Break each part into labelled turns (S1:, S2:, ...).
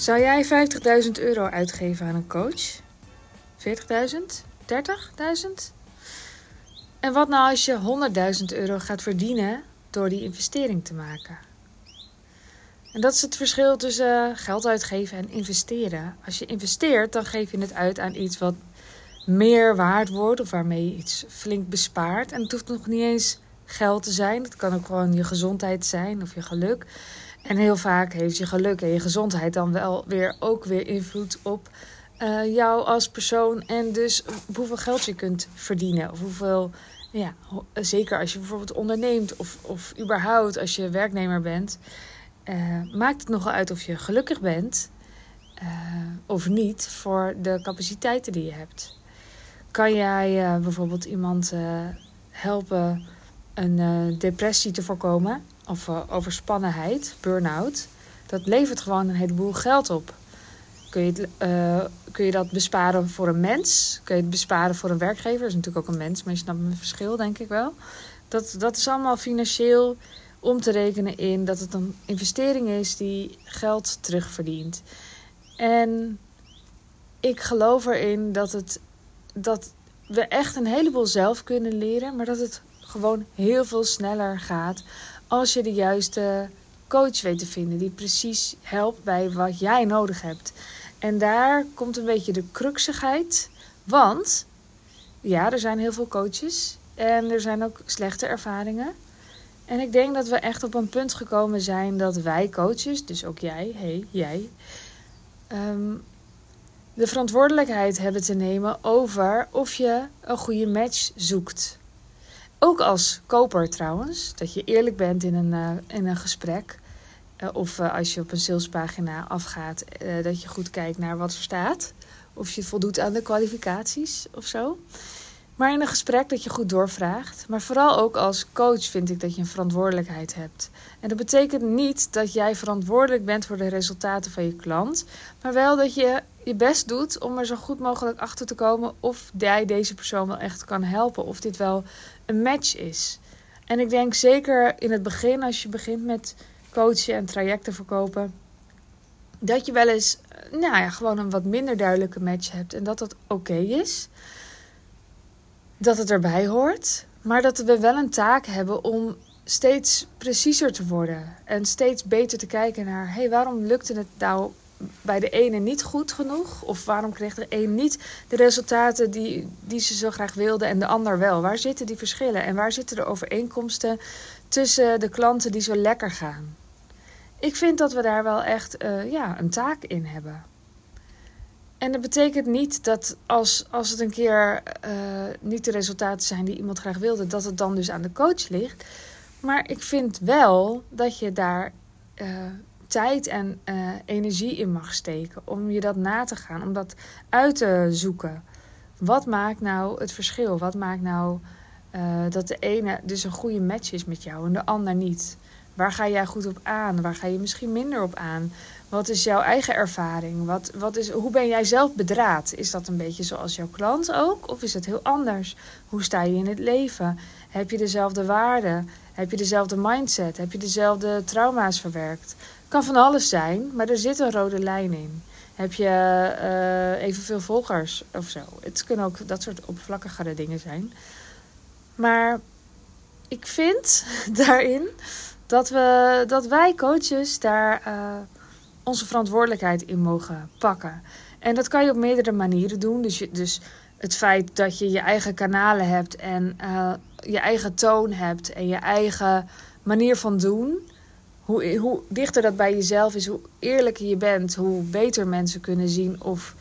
S1: Zou jij 50.000 euro uitgeven aan een coach? 40.000? 30.000? En wat nou als je 100.000 euro gaat verdienen door die investering te maken? En dat is het verschil tussen geld uitgeven en investeren. Als je investeert, dan geef je het uit aan iets wat meer waard wordt of waarmee je iets flink bespaart. En het hoeft nog niet eens geld te zijn. Het kan ook gewoon je gezondheid zijn of je geluk. En heel vaak heeft je geluk en je gezondheid dan wel weer ook weer invloed op uh, jou als persoon. En dus hoeveel geld je kunt verdienen. Of hoeveel, ja, zeker als je bijvoorbeeld onderneemt of, of überhaupt als je werknemer bent. Uh, maakt het nogal uit of je gelukkig bent uh, of niet voor de capaciteiten die je hebt. Kan jij bijvoorbeeld iemand helpen een depressie te voorkomen? Of uh, overspannenheid, burn-out, dat levert gewoon een heleboel geld op. Kun je, uh, kun je dat besparen voor een mens? Kun je het besparen voor een werkgever? Dat is natuurlijk ook een mens, maar je snapt mijn verschil, denk ik wel. Dat, dat is allemaal financieel om te rekenen in dat het een investering is die geld terugverdient. En ik geloof erin dat, het, dat we echt een heleboel zelf kunnen leren, maar dat het gewoon heel veel sneller gaat als je de juiste coach weet te vinden die precies helpt bij wat jij nodig hebt. En daar komt een beetje de cruxigheid. Want ja, er zijn heel veel coaches en er zijn ook slechte ervaringen. En ik denk dat we echt op een punt gekomen zijn dat wij coaches, dus ook jij, hey, jij, um, de verantwoordelijkheid hebben te nemen over of je een goede match zoekt. Ook als koper trouwens, dat je eerlijk bent in een, uh, in een gesprek. Uh, of uh, als je op een salespagina afgaat, dat je goed kijkt naar wat er staat. Of je voldoet aan de kwalificaties of zo. Maar in een gesprek dat je goed doorvraagt. Maar vooral ook als coach vind ik dat je een verantwoordelijkheid hebt. En dat betekent niet dat jij verantwoordelijk bent voor de resultaten van je klant. Maar wel dat je je best doet om er zo goed mogelijk achter te komen of jij deze persoon wel echt kan helpen. Of dit wel een match is. En ik denk zeker in het begin, als je begint met coachen en trajecten verkopen, dat je wel eens, eh, nou ja, gewoon een wat minder duidelijke match hebt en dat dat oké is. Dat het erbij hoort, maar dat we wel een taak hebben om steeds preciezer te worden en steeds beter te kijken naar, hé, hey, waarom lukte het nou bij de ene niet goed genoeg? Of waarom kreeg de een niet de resultaten die, die ze zo graag wilde en de ander wel? Waar zitten die verschillen en waar zitten de overeenkomsten tussen de klanten die zo lekker gaan? Ik vind dat we daar wel echt uh, ja, een taak in hebben. En dat betekent niet dat als, als het een keer uh, niet de resultaten zijn die iemand graag wilde, dat het dan dus aan de coach ligt. Maar ik vind wel dat je daar uh, tijd en uh, energie in mag steken om je dat na te gaan, om dat uit te zoeken. Wat maakt nou het verschil? Wat maakt nou dat de ene dus een goede match is met jou en de ander niet? Waar ga jij goed op aan? Waar ga je misschien minder op aan? Wat is jouw eigen ervaring? Wat, wat is, hoe ben jij zelf bedraad? Is dat een beetje zoals jouw klant ook? Of is het heel anders? Hoe sta je in het leven? Heb je dezelfde waarden? Heb je dezelfde mindset? Heb je dezelfde trauma's verwerkt? Kan van alles zijn, maar er zit een rode lijn in. Heb je uh, evenveel volgers of zo? Het kunnen ook dat soort oppervlakkigere dingen zijn. Maar ik vind daarin dat, we, dat wij coaches daar uh, onze verantwoordelijkheid in mogen pakken. En dat kan je op meerdere manieren doen. Dus, dus het feit dat je je eigen kanalen hebt en uh, je eigen toon hebt en je eigen manier van doen hoe, hoe dichter dat bij jezelf is, hoe eerlijker je bent, hoe beter mensen kunnen zien of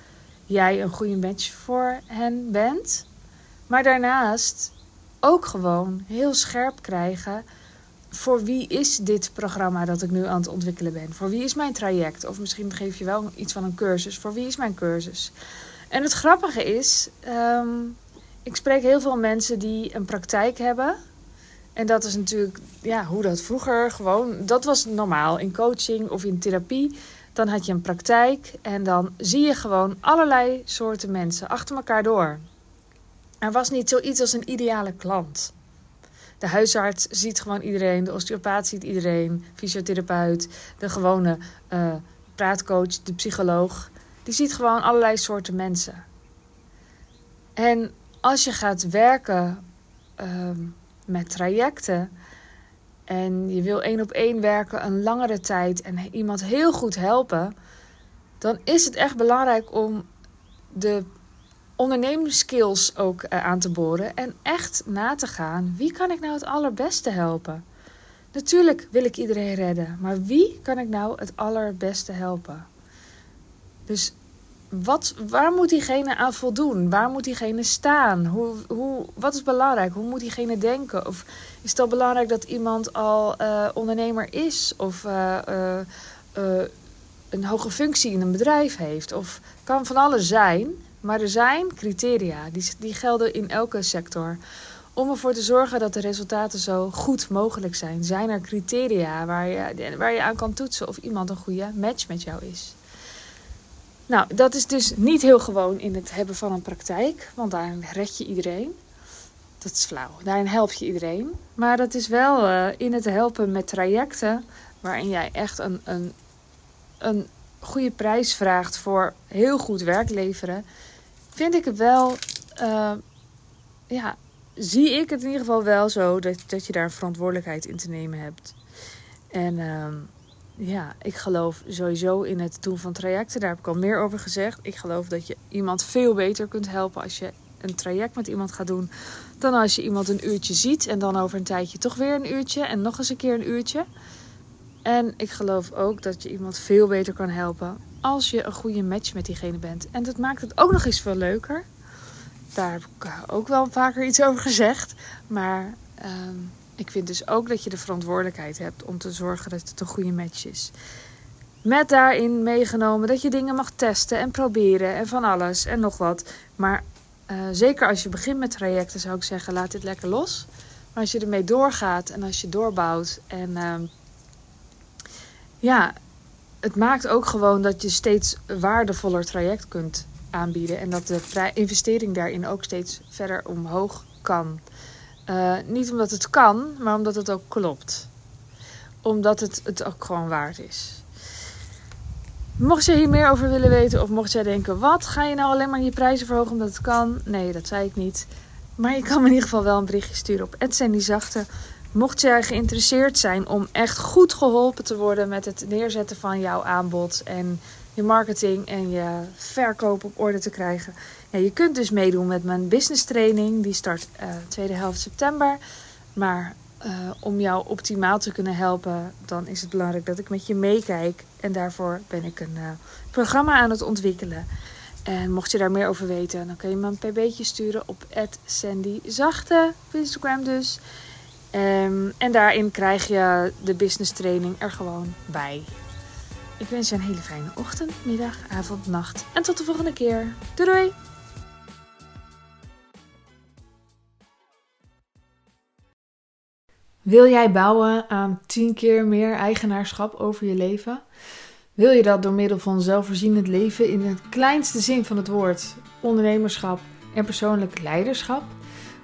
S1: jij een goede match voor hen bent. Maar daarnaast ook gewoon heel scherp krijgen voor wie is dit programma dat ik nu aan het ontwikkelen ben? Voor wie is mijn traject? Of misschien geef je wel iets van een cursus. Voor wie is mijn cursus? En het grappige is, um, ik spreek heel veel mensen die een praktijk hebben. En dat is natuurlijk ja, hoe dat vroeger gewoon. Dat was normaal in coaching of in therapie. Dan had je een praktijk en dan zie je gewoon allerlei soorten mensen achter elkaar door. Er was niet zoiets als een ideale klant. De huisarts ziet gewoon iedereen, de osteopaat ziet iedereen, fysiotherapeut, de gewone uh, praatcoach, de psycholoog, die ziet gewoon allerlei soorten mensen. En als je gaat werken ehm, met trajecten en je wil één op één werken een langere tijd en iemand heel goed helpen, dan is het echt belangrijk om de ondernemerskills ook uh, aan te boren en echt na te gaan wie kan ik nou het allerbeste helpen. Natuurlijk wil ik iedereen redden, maar wie kan ik nou het allerbeste helpen? Dus wat, waar moet diegene aan voldoen? Waar moet diegene staan? Hoe, hoe, wat is belangrijk? Hoe moet diegene denken? Of is het al belangrijk dat iemand al uh, ondernemer is? Of uh, een hoge functie in een bedrijf heeft? Of kan van alles zijn. Maar er zijn criteria, die, die gelden in elke sector. Om ervoor te zorgen dat de resultaten zo goed mogelijk zijn, zijn er criteria waar je, waar je aan kan toetsen of iemand een goede match met jou is. Nou, dat is dus niet heel gewoon in het hebben van een praktijk, want daarin red je iedereen. Dat is flauw. Daarin help je iedereen. Maar dat is wel uh, in het helpen met trajecten waarin jij echt een, een, een goede prijs vraagt voor heel goed werk leveren. Vind ik het wel, uh, ja, zie ik het in ieder geval wel zo dat, dat je daar verantwoordelijkheid in te nemen hebt. En uh, ja, ik geloof sowieso in het doen van trajecten. Daar heb ik al meer over gezegd. Ik geloof dat je iemand veel beter kunt helpen als je een traject met iemand gaat doen. Dan als je iemand een uurtje ziet en dan over een tijdje toch weer een uurtje en nog eens een keer een uurtje. En ik geloof ook dat je iemand veel beter kan helpen als je een goede match met diegene bent. En dat maakt het ook nog eens veel leuker. Daar heb ik ook wel vaker iets over gezegd. Maar um, ik vind dus ook dat je de verantwoordelijkheid hebt om te zorgen dat het een goede match is. Met daarin meegenomen dat je dingen mag testen en proberen en van alles en nog wat. Maar uh, zeker als je begint met trajecten zou ik zeggen, laat dit lekker los. Maar als je ermee doorgaat en als je doorbouwt en uh, ja, het maakt ook gewoon dat je steeds waardevoller traject kunt aanbieden. En dat de investering daarin ook steeds verder omhoog kan. Uh, niet omdat het kan, maar omdat het ook klopt. Omdat het het ook gewoon waard is. Mocht je hier meer over willen weten of mocht jij denken: wat ga je nou alleen maar je prijzen verhogen omdat het kan? Nee, dat zei ik niet. Maar je kan me in ieder geval wel een berichtje sturen op Zachte. Mocht jij geïnteresseerd zijn om echt goed geholpen te worden met het neerzetten van jouw aanbod en je marketing en je verkoop op orde te krijgen. Ja, je kunt dus meedoen met mijn business training. Die start uh, tweede helft september. Maar uh, om jou optimaal te kunnen helpen, dan is het belangrijk dat ik met je meekijk. En daarvoor ben ik een uh, programma aan het ontwikkelen. En mocht je daar meer over weten, dan kun je me een pb'tje sturen op Sandy Zachte op Instagram dus. Um, en daarin krijg je de business training er gewoon bij. Ik wens je een hele fijne ochtend, middag, avond, nacht. En tot de volgende keer. Doei doei! Wil jij bouwen aan 10 keer meer eigenaarschap over je leven? Wil je dat door middel van zelfvoorzienend leven in het kleinste zin van het woord, ondernemerschap en persoonlijk leiderschap?